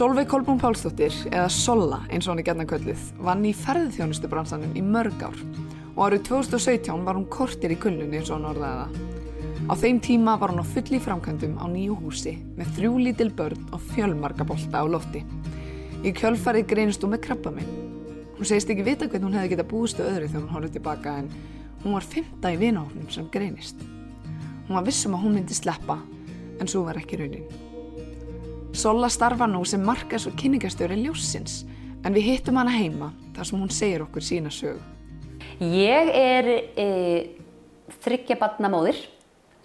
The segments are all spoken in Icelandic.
Solveig Kolbrún Pálsdóttir, eða Solla eins og hann er gætna kölluð, vann í ferðþjónustu bransanum í mörg ár og árið 2017 var hún kortir í kullunni eins og hann orðaði það. Á þeim tíma var hún á fulli framkvæmdum á nýju húsi með þrjú lítil börn og fjölmarga bolta á lofti. Í kjölfarið greinist hún með krabba minn. Hún segist ekki vita hvernig hún hefði getað búistu öðru þegar hún horfið tilbaka en hún var fymta í vinahóknum sem greinist. Hún var vissum að hún myndi sleppa en svo var ekki raunin. Sola starfa nú sem markas- og kynningastjóri ljósins en við hittum hana heima þar sem hún segir okkur sína sögu. Ég er e, þryggja barnamóðir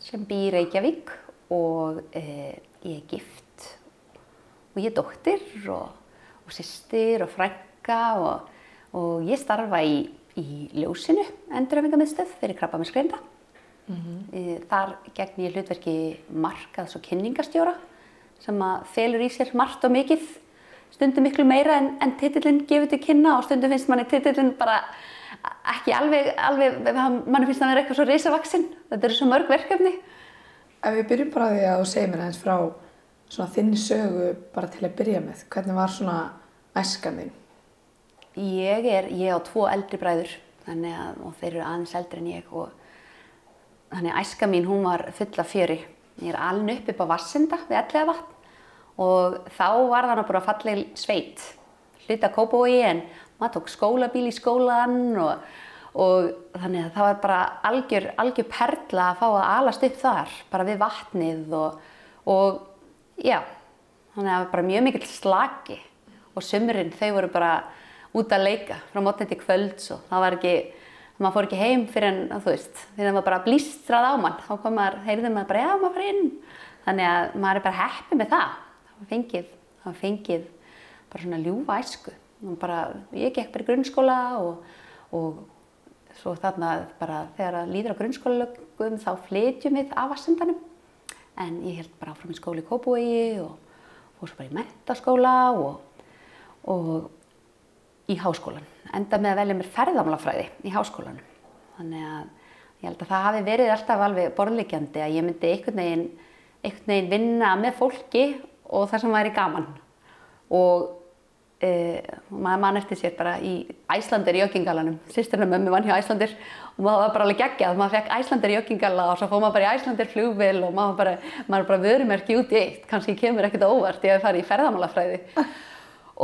sem býr í Reykjavík og e, ég er gift og ég er dóttir og, og sýstir og frænka og, og ég starfa í, í ljósinu enduröfingamiðstöð fyrir krabba með skreinda. Mm -hmm. Þar gegn ég hlutverki markaðs og kynningastjóra sem að felur í sér margt og mikið stundum miklu meira en, en titillin gefur til kynna og stundum finnst manni titillin bara ekki alveg, alveg manni finnst það að vera eitthvað svo reysavaksinn þetta eru svo mörg verkefni. Ef við byrjum bara því að þú segir mér eins frá svona þinni sögu bara til að byrja með hvernig var svona æskan þín? Ég er, ég á tvo eldri bræður þannig að, og þeir eru aðeins eldri en ég og þannig að æska mín hún var fulla fjöri ég er alveg upp upp á Vassenda við ellega vatn og þá var það bara falleg sveit hluta kópói en maður tók skólabíl í skólan og, og þannig að það var bara algjör, algjör perla að fá að alast upp þar bara við vatnið og, og já, þannig að það var bara mjög mikill slagi og sumurinn þau voru bara út að leika frá mótnið til kvölds og það var ekki maður fór ekki heim fyrir en, þú veist, fyrir að maður bara blístrað á mann, þá kom maður, heyrði maður bara, já, maður fara inn. Þannig að maður er bara heppið með það. Það var fengið, það var fengið bara svona ljúfa æsku. Bara, ég gekk bara í grunnskóla og, og svo þarna bara þegar að líður á grunnskólalögum þá flytjum við af Vassundanum. En ég held bara áfram í skóli í Kópavogi og fór svo bara í mentaskóla og, og í háskólan enda með að velja mér ferðamálafræði í háskólanum. Þannig að ég held að það hafi verið alltaf alveg borðleikjandi að ég myndi einhvern veginn, einhvern veginn vinna með fólki og það sem væri gaman. Og e, maður mann eftir sér bara í Æslandir í Jökingalanum. Sýstirna mömmu vann hjá Æslandir og maður var bara alveg geggjað. Maður fekk Æslandir í Jökingala og svo fóð maður bara í Æslandir flugvel og maður bara, maður bara vörumerki út í eitt. Kanski kemur ekkert óvart ég að fara í ferðamálafræði.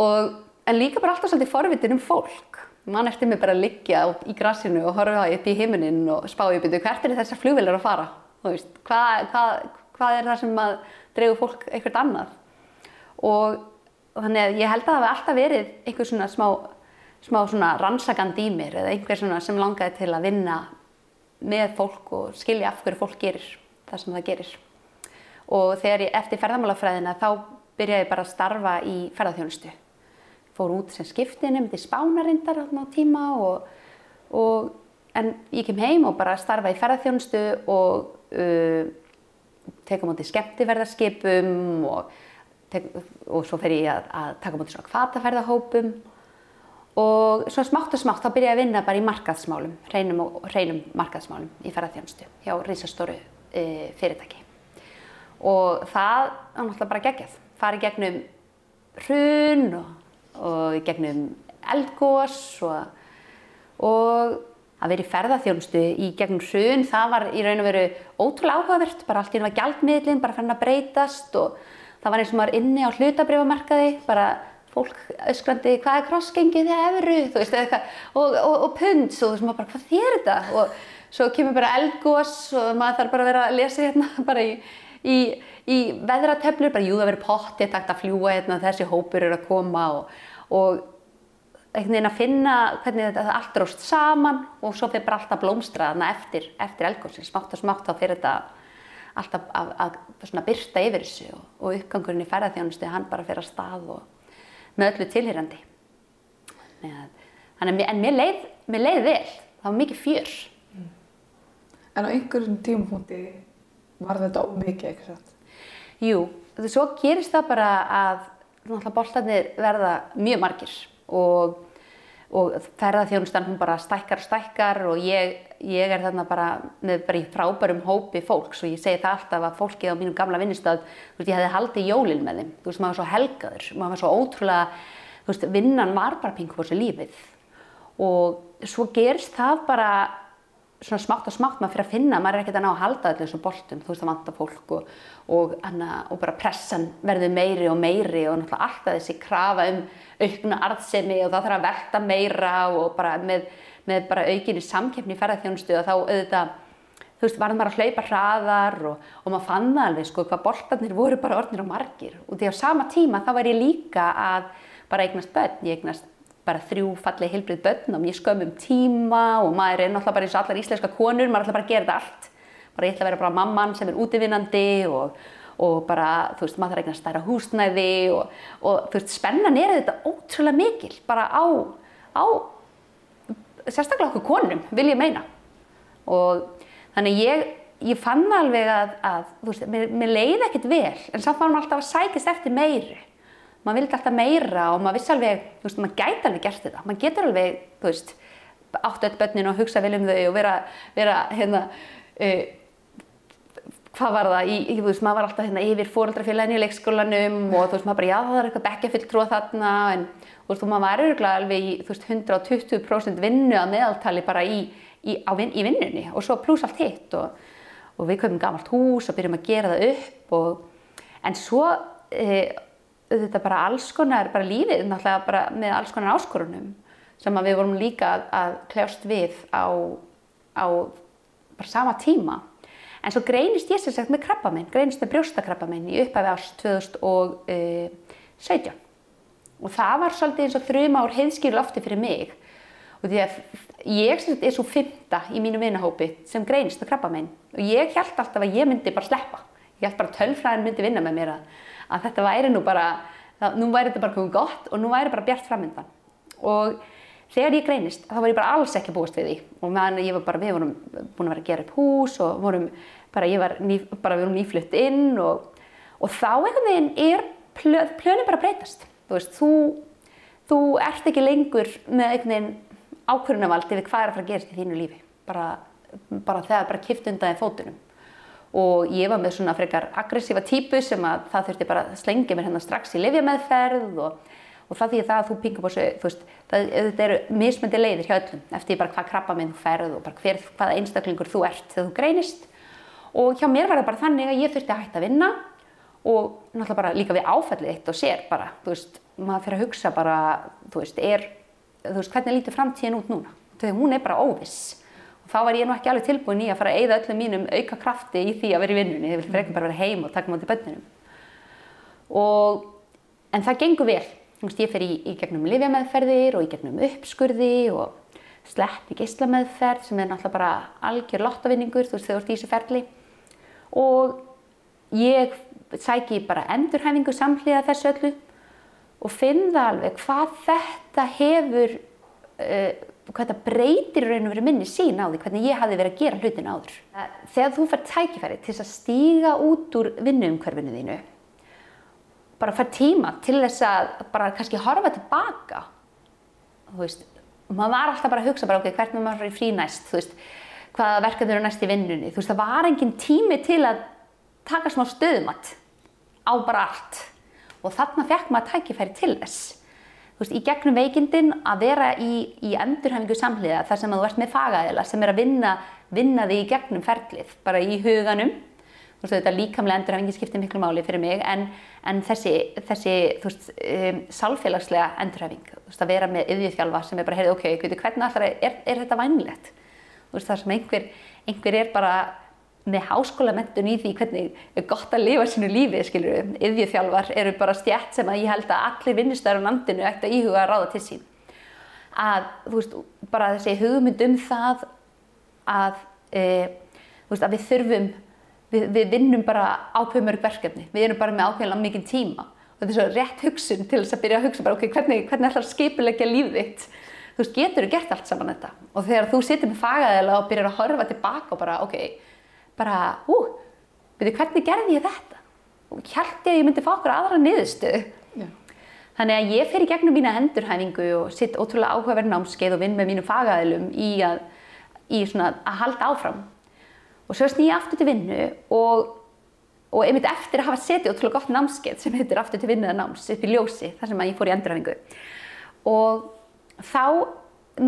Og, en líka bara alltaf svolítið forvitin um fólk mann eftir mig bara að liggja í grassinu og horfa upp í himinin og spá í byrju hvert er þessar flugvelar að fara? Veist, hvað, hvað, hvað er það sem að dreygu fólk eitthvað annað? Og, og þannig að ég held að það hefði alltaf verið einhver svona smá, smá svona rannsakand í mér eða einhver svona sem langaði til að vinna með fólk og skilja af hverju fólk gerir það sem það gerir. Og þegar ég eftir ferðamálafræðina þá byrjaði ég bara að starfa í ferðarþjónustu fór út sem skiptinni, myndi spánarindar á tíma og, og en ég kem heim og bara starfa í ferðarþjónustu og uh, teka mútið skemmtiferðarskipum og, tek, og svo fer ég að, að taka mútið svona kvartaferðarhópum og svo smátt og smátt þá byrja ég að vinna bara í markaðsmálum, hreinum hreinum markaðsmálum í ferðarþjónustu hjá risastóru uh, fyrirtæki. Og það er náttúrulega bara geggjað, farið gegnum hrun og og í gegnum eldgós og, og að vera í ferðarþjónustu í gegnum hrun, það var í raun og veru ótrúlega áhugavert, bara allt í náttúrulega gjaldmiðlinn, bara fann að breytast og það var eins og maður inni á hlutabrifamarkaði, bara fólk öskrandi, hvað er krossgengið þið efru, þú veist, eitthvað, og, og, og punds og þú veist, maður bara, hvað þér þetta? Og svo kemur bara eldgós og maður þarf bara að vera að lesa hérna bara í, í, í veðratöflur, bara jú það verið pott, ég takt að fljúa hérna, þessi hópur eru að koma og, og einhvern veginn að finna hvernig þetta allt dróst saman og svo fyrir bara alltaf blómstra þarna eftir, eftir eldgóðsins, smátt og smátt þá fyrir þetta alltaf að, að, að byrta yfir þessu og, og uppgangurinn í ferðarþjónustu hann bara fyrir að stað og með öllu tilhýrandi. Þannig en mér leið, mér leið vel, það var mikið fjör. En á einhverjum tímapunkti var þetta ómikið eitthvað? Jú, svo gerist það bara að boltarnir verða mjög margir og, og ferðarþjónustan hún bara stækkar og stækkar og ég, ég er þarna bara með bara í frábærum hópi fólks og ég segi það alltaf að fólkið á mínum gamla vinnustöð, þú veist, ég hefði haldið jólinn með þeim, þú veist, maður var svo helgaður, maður var svo ótrúlega, þú veist, vinnan var bara pingu fór sér lífið og svo gerist það bara svona smátt og smátt maður fyrir að finna, maður er ekkert að ná að halda allir þessum boltum, þú veist það vantar fólk og, og, hana, og bara pressan verður meiri og meiri og náttúrulega alltaf þessi krafa um aukna arðsemi og það þarf að velta meira og bara með, með bara aukinni samkeppni í ferðarþjónustu og þá auðvitað, þú veist, varðum bara að hlaupa hraðar og, og maður fann alveg sko hvað boltarnir voru bara orðnir og margir. Og því á sama tíma þá var ég líka að bara eignast börn, ég eignast bara þrjú fallið heilbrið börn og mjög skömmum tíma og maður er náttúrulega bara eins og allar íslenska konur, maður ætla bara að gera þetta allt. Bara ég ætla að vera bara mamman sem er útivinnandi og, og bara, þú veist, maður þarf að stæra húsnæði og, og þú veist, spennan er þetta ótrúlega mikil bara á, á sérstaklega okkur konum, vil ég meina. Og þannig ég, ég fann alveg að, að þú veist, mér, mér leiði ekkert vel en samt var maður alltaf að sækist eftir meiri maður vildi alltaf meira og maður vissi alveg, þú veist, maður gæti alveg gert þetta, maður getur alveg, þú veist, áttu öll börnin og hugsa vel um þau og vera, vera hérna, uh, hvað var það, í, þú veist, maður var alltaf hérna yfir fóröldrafélagin í leikskólanum og þú veist, maður bara, já það er eitthvað bekkjafull tróð þarna en þú veist, og maður var öruglega alveg í, þú veist, 120% vinnu að meðaltali bara í, í, vin, í vinnunni og svo pluss allt hitt og, og við komum gamalt hús og byrjum að gera það upp og, en svo, uh, auðvitað bara alls konar, bara lífið náttúrulega bara með alls konar áskorunum sem að við vorum líka að, að kljást við á, á bara sama tíma. En svo greinist ég sem sagt með krabba minn, greinist með brjóstakrabba minn í upphafi árs 2017. Og það var svolítið eins og þrjum ár heiðskýr lofti fyrir mig. Og því að ég sem sagt er svo fymta í mínu vinahópi sem greinist með krabba minn. Og ég held alltaf að ég myndi bara sleppa. Ég held bara tölfræðin myndi vinna með mér að að þetta væri nú bara, það, nú væri þetta bara komið gott og nú væri bara bjart framöndan. Og þegar ég greinist þá var ég bara alls ekki búist við því og meðan ég var bara, við vorum búin að vera að gera upp hús og vorum bara, ég var ný, bara, við vorum nýflutt inn og, og þá einhvern veginn er plö, plönin bara breytast. Þú veist, þú, þú ert ekki lengur með einhvern veginn ákvörunavald yfir hvað er að fara að gerast í þínu lífi. Bara, bara þegar bara kipt undan í fótunum og ég var með svona frekar aggressífa típu sem að það þurfti bara að slengja mér hérna strax í livjameðferð og, og það því það að þú pingum á sig, þú veist, það, þetta eru mismöndi leiðir hjá öllum. Eftir bara hvað krabba minn þú ferð og bara hver, hvaða einstaklingur þú ert þegar þú greinist. Og hjá mér var það bara þannig að ég þurfti að hætta að vinna og náttúrulega bara líka við áfællið eitt og sér bara, þú veist, maður fyrir að hugsa bara, þú veist, er, þú veist, hvernig lítur framtíðin út núna? Þegar hún er bara óviss þá var ég nú ekki alveg tilbúin í að fara að eigða öllum mínum auka krafti í því að vera í vinnunni. Ég vildi frekar bara vera heim og taka mátti bönninum. Og, en það gengur vel. Ég fer í, í gegnum livjameðferðir og í gegnum uppskurði og slepp í geyslameðferð sem er náttúrulega bara algjör lottavinningur, þú veist þegar þú ert í þessu ferli. Og ég sæki bara endurhæfingu samhliða þessu öllu og finn það alveg hvað þetta hefur uh, hvað þetta breytir raun og verið minni sín á því hvernig ég hafi verið að gera hlutin áður. Þegar þú fær tækifæri til að stíga út úr vinnuumhverfinu þínu, bara fær tíma til þess að bara kannski horfa tilbaka, þú veist, maður var alltaf bara að hugsa bara ok, hvernig maður er frí næst, þú veist, hvaða verkefni eru næst í vinnunni, þú veist, það var engin tími til að taka smá stöðumatt á bara allt og þarna fekk maður tækifæri til þess veist, í gegnum veikindin að vera í, í endurhæfingu samhliða þar sem að þú ert með fagaðila sem er að vinna, vinna þig í gegnum ferlið, bara í huganum. Þú veist, þetta líkamlega endurhæfingi skiptir miklu máli fyrir mig en, en þessi, þessi þú veist, um, sálfélagslega endurhæfing, þú veist, að vera með yðvíðþjálfa sem er bara, heyrðu, ok, hvernig alltaf er, er þetta vænlegt? Þú veist, þar sem einhver, einhver er bara með háskólamentun í því hvernig er gott að lifa sínu lífi, skilur við. Yðvíþjálfar eru bara stjætt sem að ég held að allir vinnustöður á landinu ætti að íhuga að ráða til sín. Að, þú veist, bara þessi hugmynd um það að, e, þú veist, að við þurfum, við, við vinnum bara ákveðmörg verkefni. Við erum bara með ákveðlega mikið tíma. Og þetta er svo rétt hugsun til þess að byrja að hugsa bara, ok, hvernig, hvernig ætlar skipilegja lífið þitt? Þú veist, getur þú gert allt saman þetta? Og þegar þú situr með fagaðila og byrjar að horfa tilbaka og bara, ok, bara, hú, veitu hvernig gerði ég þetta? Og ég að ég myndi fá okkur aðra niðurstöðu. Þannig að ég fer í gegnum mína endurhæfingu og sitt ótrúlega áhugaverð námskeið og vinn með mínum fagaðilum í að, í svona, að halda áfram. Og svo sný ég aftur til vinnu og, og einmitt eftir að hafa setið ótrúlega gott námskeið sem heitir aftur til vinnu eða náms upp í ljósi þar sem ég fór í endurhæfingu. Og þá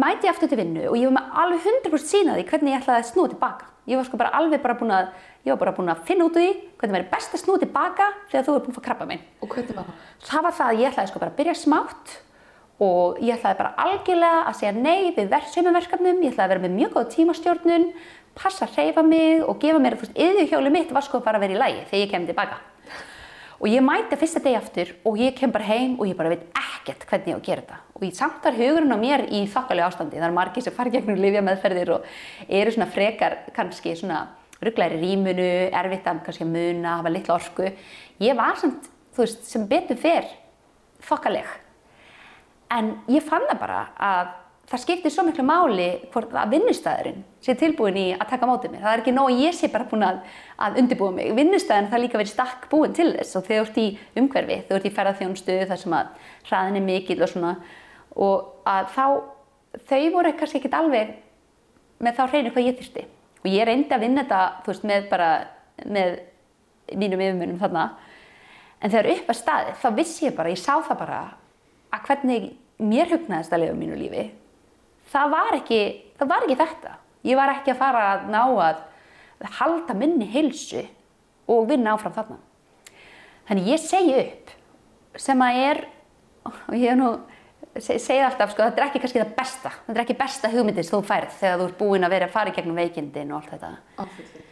mæti ég aftur til vinnu og ég var með alveg 100% sínaði hvernig ég ætlaði að snúa tilbaka. Ég var sko bara alveg bara búin að, ég var bara búin að finna út úr því hvernig verður best að snúa tilbaka þegar þú er búin að fá krabba minn. Og hvernig var það? Það var það að ég ætlaði sko bara að byrja smátt og ég ætlaði bara algjörlega að segja nei við ver sömumverkefnum, ég ætlaði að vera með mjög góð tímastjórnun, passa að hreyfa mig og gefa mér, þú veist, yðurhjóli mitt var sko bara að vera í lægi þegar ég kem tilbaka. Og ég mæti fyrsta degi aftur og ég kem bara heim og ég bara veit ekkert hvernig ég á að gera þetta. Og ég samtar hugurinn á mér í þokkalegu ástandi. Það er margir sem fara gegnum lifja meðferðir og eru svona frekar kannski svona rugglæri rýmunu, erfitt að kannski muna, hafa litla orku. Ég var samt, þú veist, sem betur fyrr þokkaleg. En ég fann það bara að það skiptir svo miklu máli hvort að vinnustæðurinn sé tilbúin í að taka mótið mér. Það er ekki nóg að ég sé bara búin að, að undirbúa mig. Vinnustæðin það líka verið stakk búin til þess og þau ert í umhverfi, þau ert í ferðarþjónstu þar sem að hraðin er mikill og svona og að þá, þau voru kannski ekkert alveg með þá hreinu hvað ég þurfti. Og ég reyndi að vinna þetta, þú veist, með bara, með mínum yfirmunum þarna. En þegar upp að staði, þá vissi ég bara, ég sá það bara að hvernig mér hugnaðist að lifa mínu lífi það var ekki, það var ekki þetta. Ég var ekki að fara að ná að halda minni heilsu og vinna áfram þarna. Þannig ég segi upp sem að er, og ég hef nú segið alltaf, sko, þetta er ekki kannski það besta, þetta er ekki besta hugmyndis þú færð þegar þú ert búinn að vera að fara í gegnum veikindin og allt þetta. Áfylgir.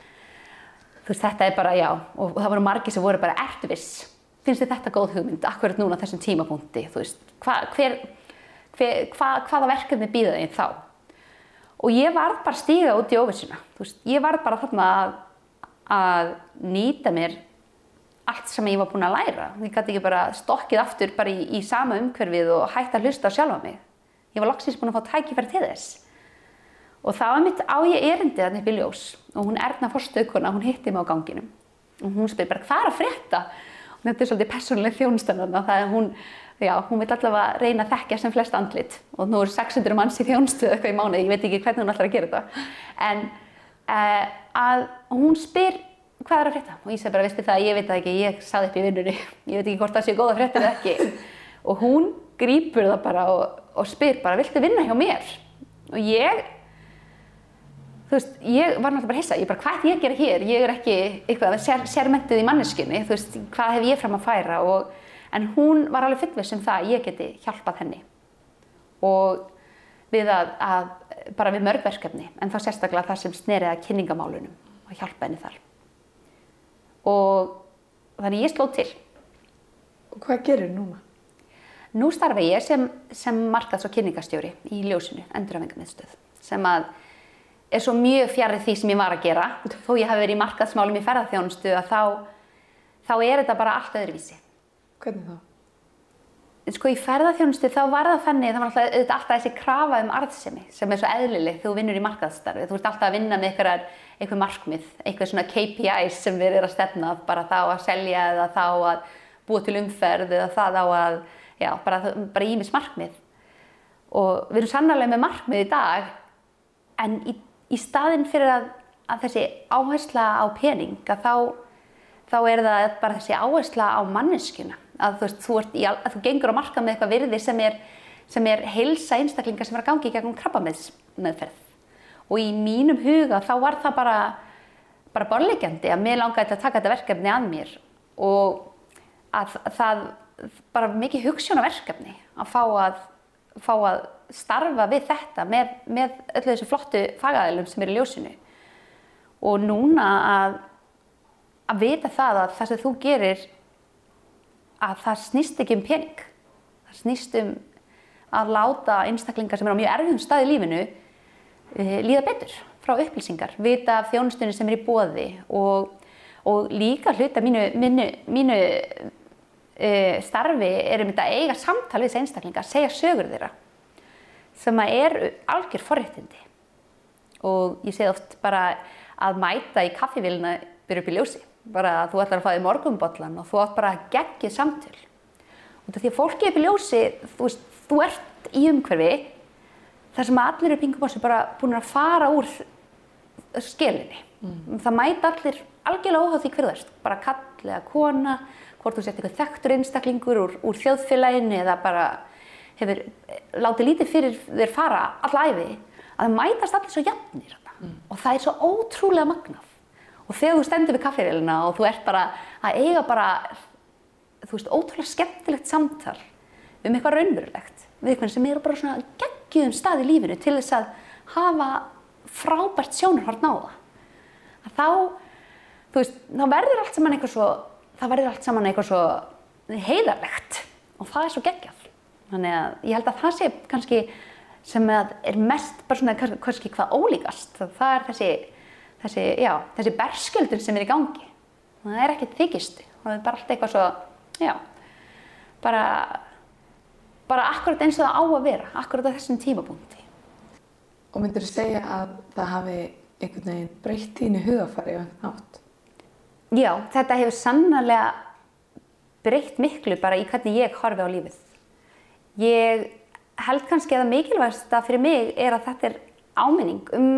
Þú veist, þetta er bara, já, og það voru margi sem voru bara ertviss. Finnst þið þetta góð hugmynd, akkurat núna á þessum tímapunkti, þú veist, hva, hver, hva, hvaða verkefni býða þig þá? Og ég var bara að stíga út í veist, ég var bara þarna að, að nýta mér allt sem ég var búin að læra. Ég gæti ekki bara stokkið aftur bara í, í sama umhverfið og hægt að hlusta á sjálfa mig. Ég var loksins búin að fá tækifæri til þess. Og það var mitt á ég erindið að nefni ljós og hún erna fórstöðkona, hún hitti mig á ganginum og hún spyr bara hvað er að frétta? Og þetta er svolítið personlega þjónustanarna, það er hún, já, hún vil allavega reyna að þekkja sem flest andlit og nú er 600 manns í þjónustu eitthvað í mánu, ég veit ekki hvernig hún ætlar að gera þetta. En uh, að hún spyr hvað er að frétta? Og ég segi bara, veistu það, ég veit það ekki, ég saði upp í vinnunni, ég veit ekki hvort það sé góða fréttir eða ekki. Og hún grýpur það bara og, og spyr bara, viltu vinna hjá mér? Og ég, þú veist, ég var náttúrulega bara hissa, ég bara, hvað ég gera hér? Ég er ekki eitthvað sér, sérmentið í manneskunni, þú veist, hvað hef ég fram að færa? Og, en hún var alveg fullviss um það að ég geti hjálpað henni. Og við að, að bara við mörgverkefni, en þá sérstaklega það sem snerið að kynningamálunum og hjálpa henni þar og þannig ég sló til. Og hvað gerir núna? Nú starfa ég sem, sem markaðs- og kynningastjóri í ljósinu, endurhafingamiðstöð, sem að er svo mjög fjarið því sem ég var að gera. Þó ég hafi verið í markaðsmálum í ferðarþjónustu að þá, þá er þetta bara allt öðruvísi. Hvernig þá? Sko í ferðarþjónustu þá var það þannig, það var alltaf, alltaf þessi krafa um arðsemi sem er svo eðlileg þegar þú vinnur í markaðsstarfi. Þú ert alltaf að vinna með einhverjar eitthvað markmið, eitthvað svona KPIs sem við erum að stefna, bara þá að selja eða þá að búa til umferð eða það á að, já, bara, ímis markmið. Og við erum sannarlega með markmið í dag, en í, í staðin fyrir að, að þessi áhersla á pening, að þá, þá er það bara þessi áhersla á manneskjuna. Að þú veist, þú, í, að þú gengur á marka með eitthvað virði sem er, sem er heilsa einstaklingar sem er að gangi í gegnum krabbameðsmeðferð og í mínum huga þá var það bara, bara borlegjandi að mér langaði að taka þetta verkefni að mér og að það bara mikið hugssjónaverkefni að fá að, fá að starfa við þetta með, með öllu þessu flottu fagaðilum sem er í ljósinu. Og núna að, að vita það að það sem þú gerir að það snýst ekki um pening. Það snýst um að láta einstaklingar sem er á mjög erfiðum stað í lífinu uh, líða betur frá upplýsingar, vita af þjónustunni sem er í bóði og, og líka hluta mínu, mínu, mínu uh, starfi er um þetta að eiga samtal við þessi einstaklingar, segja sögur þeirra sem að er algjör forréttindi. Og ég segi oft bara að mæta í kaffivíluna byrja upp í ljósi bara að þú ætlar að fá þig morgumbollan og þú átt bara að geggja samtöl og Því að fólki upp í ljósi, þú veist, þú ert í umhverfi þar sem allir pingum á sig bara búin að fara úr skelinni. Mm. Það mæta allir algjörlega óháð því hverðu þess, bara kall eða kona, hvort þú sett eitthvað þekktur einstaklingur úr, úr þjóðfélaginu eða bara hefur látið lítið fyrir þér fara allæfi, að það mætast allir svo jafnir mm. og það er svo ótrúlega magnaf. Og þegar þú stendur við kaffeirilina og þú ert bara að eiga bara, þú veist, ótrúlega skemmtilegt samtal um eitthvað raunverulegt við eitthvað sem eru bara svona geggjum stað í lífinu til þess að hafa frábært sjónarhort náða. Að þá, þú veist, þá verður allt saman eitthvað svo, það verður allt saman eitthvað svo heiðarlegt og það er svo geggjað. Þannig að ég held að það sé kannski sem er mest bara svona kannski hvað ólíkast. Það er þessi, þessi, já, þessi berskjöldun sem er í gangi. Það er ekkert þykistu. Það er bara allt eitthvað svo, já, bara bara akkurat eins og það á að vera, akkurat á þessum tímapunkti. Og myndur þú segja að það hafi einhvern veginn breytt þínu hugafari á nátt? Já, þetta hefur sannarlega breytt miklu bara í hvernig ég horfi á lífið. Ég held kannski að það mikilvægast að fyrir mig er að þetta er áminning um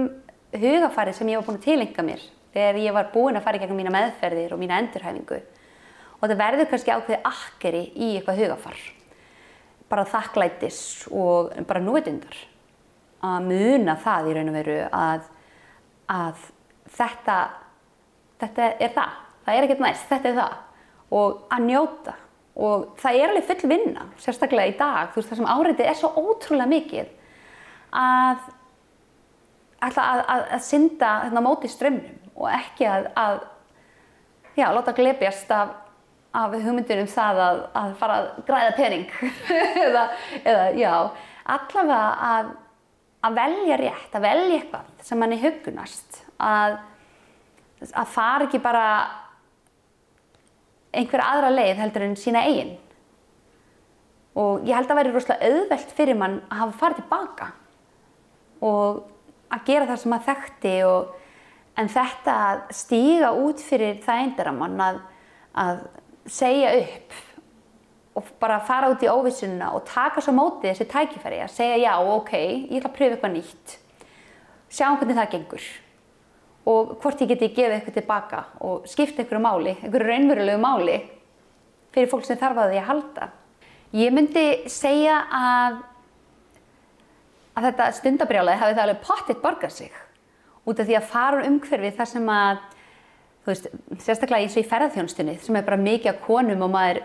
hugafari sem ég var búin að tilenga mér þegar ég var búin að fara í gegnum mína meðferðir og mína endurhæfingu. Og það verður kannski ákveðið akkeri í eitthvað hugafar bara þakklætis og bara núvitundar. Að muna það í raun og veru að, að þetta, þetta er það, það er ekkert næst, þetta er það. Og að njóta. Og það er alveg full vinna, sérstaklega í dag, þú veist það sem áriðið er svo ótrúlega mikið að ætla að, að, að synda þarna móti strömmnum og ekki að, að já, láta glebjast af af hugmyndir um það að, fara að græða pening. Eða, eða já, allavega að, velja rétt, að velja eitthvað sem manni hugunast að, fara ekki bara einhver aðra leið heldur en sína eigin. Og ég held að veri rosalega auðvelt fyrir mann að hafa farið tilbaka. Og að gera það sem maður þekkti og, en þetta að stíga út fyrir það eindaramann að, að segja upp og bara fara út í óvissununa og taka svo mótið þessi tækifæri að segja já, ok, ég ætla að pröfa eitthvað nýtt sjáum hvernig það gengur og hvort ég geti gefið eitthvað tilbaka og skipta einhverju máli, einhverju raunverulegu máli fyrir fólk sem þarf að því að halda. Ég myndi segja að að þetta stundabrjálaði hafi það alveg pottitt borgað sig út af því að fara um umhverfi þar sem að þú veist, sérstaklega eins og í ferðarþjónustunni sem er bara mikið af konum og maður,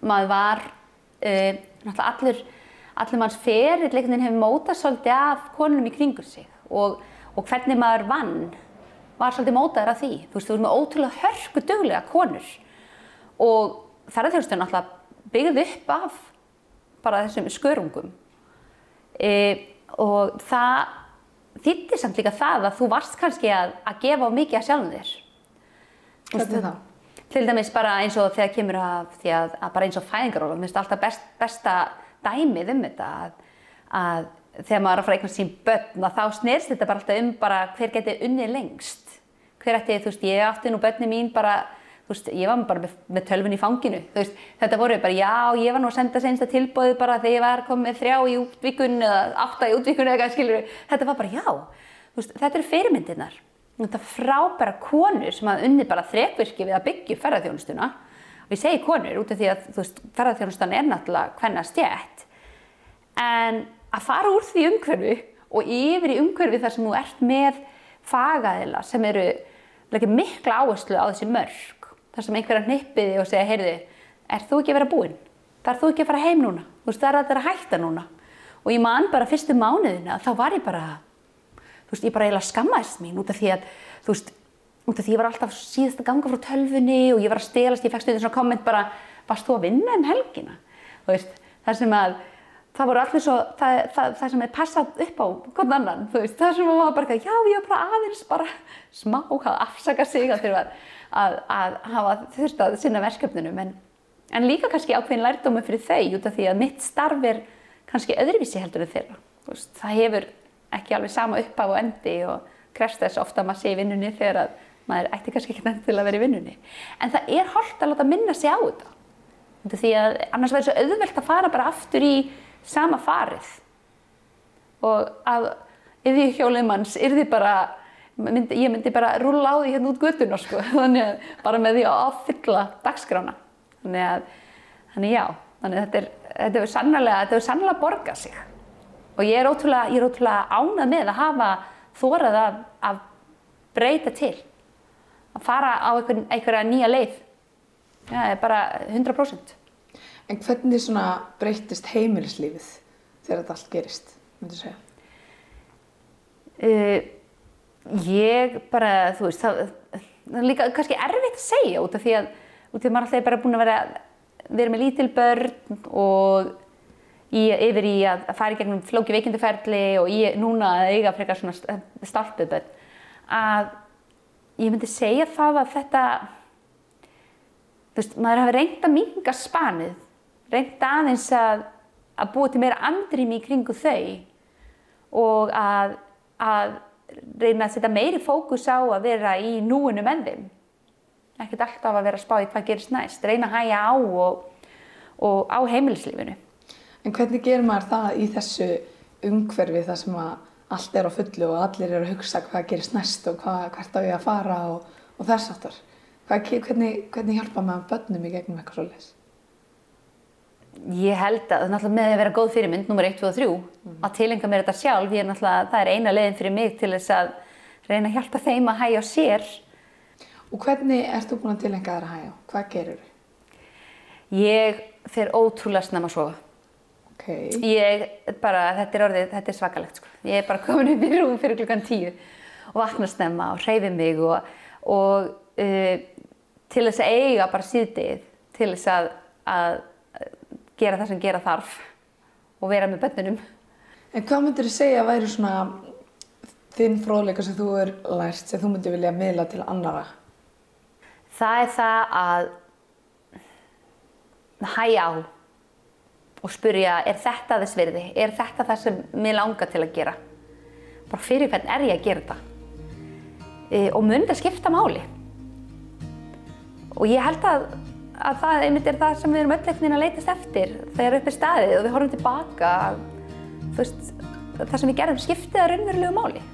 maður var uh, náttúrulega allur, allur manns ferill einhvern veginn hefur mótað svolítið af konunum í kringur sig og, og hvernig maður vann var svolítið mótaður af því. Þú veist, þú veist með ótrúlega hörku duglega konur og ferðarþjónustunni náttúrulega byggði upp af bara þessum skörungum uh, og það þýtti samt líka það að þú varst kannski að, að gefa á mikið að sjálfum þér Hvernig þá? Til dæmis bara eins og þegar kemur að að, að bara eins og fæðingaróla, mér finnst alltaf best, besta dæmið um þetta að, að þegar maður er að fara einhvern sín börn að þá snerst þetta bara alltaf um bara hver geti unni lengst. Hver ætti, þú veist, ég átti nú börni mín bara, veist, ég var bara með, með tölvun í fanginu, veist, þetta voru bara já, ég var nú að senda sensta tilbóðu bara þegar ég var komið þrjá í útvíkun eða átta í útvíkun eða eitthvað, skilur, þetta var bara já, veist, þetta eru fyrirmyndirnar. Þetta frábæra konur sem hafa unni bara þrekvirki við að byggja ferðarþjónustuna og ég segi konur út af því að ferðarþjónustan er náttúrulega hvenna stjætt en að fara úr því umhverfi og yfir í umhverfi þar sem þú ert með fagæðila sem eru mikla áherslu á þessi mörg þar sem einhverja hnippiði og segja heyrðu, er þú ekki að vera búinn? Þar þú ekki að fara heim núna? Þú veist, það er að það er að hætta núna og ég man bara fyrstu mánuðina þá var ég bara þú veist, ég bara eiginlega skammaðist mín út af því að, þú veist, út af því ég var alltaf síðast að ganga frá tölfunni og ég var að stelast, ég fekk stuðið svona komment bara, varst þú að vinna um helgina? Þú veist, það sem að, það voru allir svo, það, það, það sem er passað upp á hvern annan, þú veist, það sem að maður bara, já, ég var bara aðeins bara smá að afsaka sig að þurfa að, að hafa þurft að sinna verkefnunum, en, en líka kannski ákveðin lærdómi fyrir þau út af því að mitt starf er kannski öðruvísi heldur en þeirra. Veist, það hefur ekki alveg sama uppaf og endi og krefst þess ofta að maður sé í vinnunni þegar að maður ætti kannski ekki nefn til að vera í vinnunni. En það er holdt að láta minna sig á þetta. Af Því að annars verður svo auðvelt að fara bara aftur í sama farið. Og að yfir hjólið manns yrði bara, myndi, ég myndi bara rúlla á því hérna út göttuna sko. Þannig að bara með því að áfylla dagskrána. Þannig að, þannig já, þannig að þetta er, þetta hefur sannlega, þetta hefur sannlega borgað sig. Og ég er ótrúlega, ég er ótrúlega ánað með að hafa þórað að, að breyta til. Að fara á einhver, einhverja nýja leið. Já, er bara 100%. En hvernig svona breytist heimilislífið þegar þetta allt gerist, myndu segja? Uh, ég bara, þú veist, það, það er líka kannski erfitt að segja út af því að, út af því að maður alltaf er bara búin að vera, vera með lítil börn og í, yfir í að fara í gegnum flóki veikinduferli og í núna að eiga frekar svona stálpuð börn, að ég myndi segja það að þetta, þú veist, maður hafi reynd að minga spanið, reynd aðeins að, að búa til meira andrými í kringu þau og að, að reyna að setja meiri fókus á að vera í núinu með þeim. Ekkert alltaf að vera að spá í hvað gerist næst, reyna að hæja á og, og á heimilislífinu. En hvernig gerir maður það í þessu umhverfi þar sem að allt er á fullu og allir eru að hugsa hvað gerist næst og hvað, hvert á ég að fara og, og þess aftur? Hvernig, hvernig hjálpa maður börnum í gegnum eitthvað svolítið? Ég held að náttúrulega með að vera góð fyrirmynd, nummer 1, 2 og 3, mm. að tilenga mér þetta sjálf, ég er náttúrulega, það er eina leiðin fyrir mig til þess að reyna að hjálpa þeim að hægja á sér. Og hvernig ert þú búin að tilenga þér að hægja? Hvað gerur þau? Ég fer ótrúlega snemma að sofa. Ok. Ég bara, þetta er orðið, þetta er svakalegt sko. Ég er bara komin upp í rúm fyrir klukkan 10 og vakna snemma og hreyfi mig og, og uh, til þess að eiga bara síðdegið, til þess að, að gera það sem gera þarf og vera með bönnunum. En hvað myndir þú segja að væri svona þinn fróðleika sem þú er lært sem þú myndir vilja miðla til annara? Það er það að hæja á og spurja er þetta þess virði? Er þetta það sem mér langar til að gera? Bara fyrir hvern er ég að gera þetta? E, og mun þetta skipta máli? Og ég held að að það einmitt er það sem við erum öll ekkert að leytast eftir þegar upp er staðið og við horfum tilbaka veist, það sem við gerðum skiptið að raunverulegu máli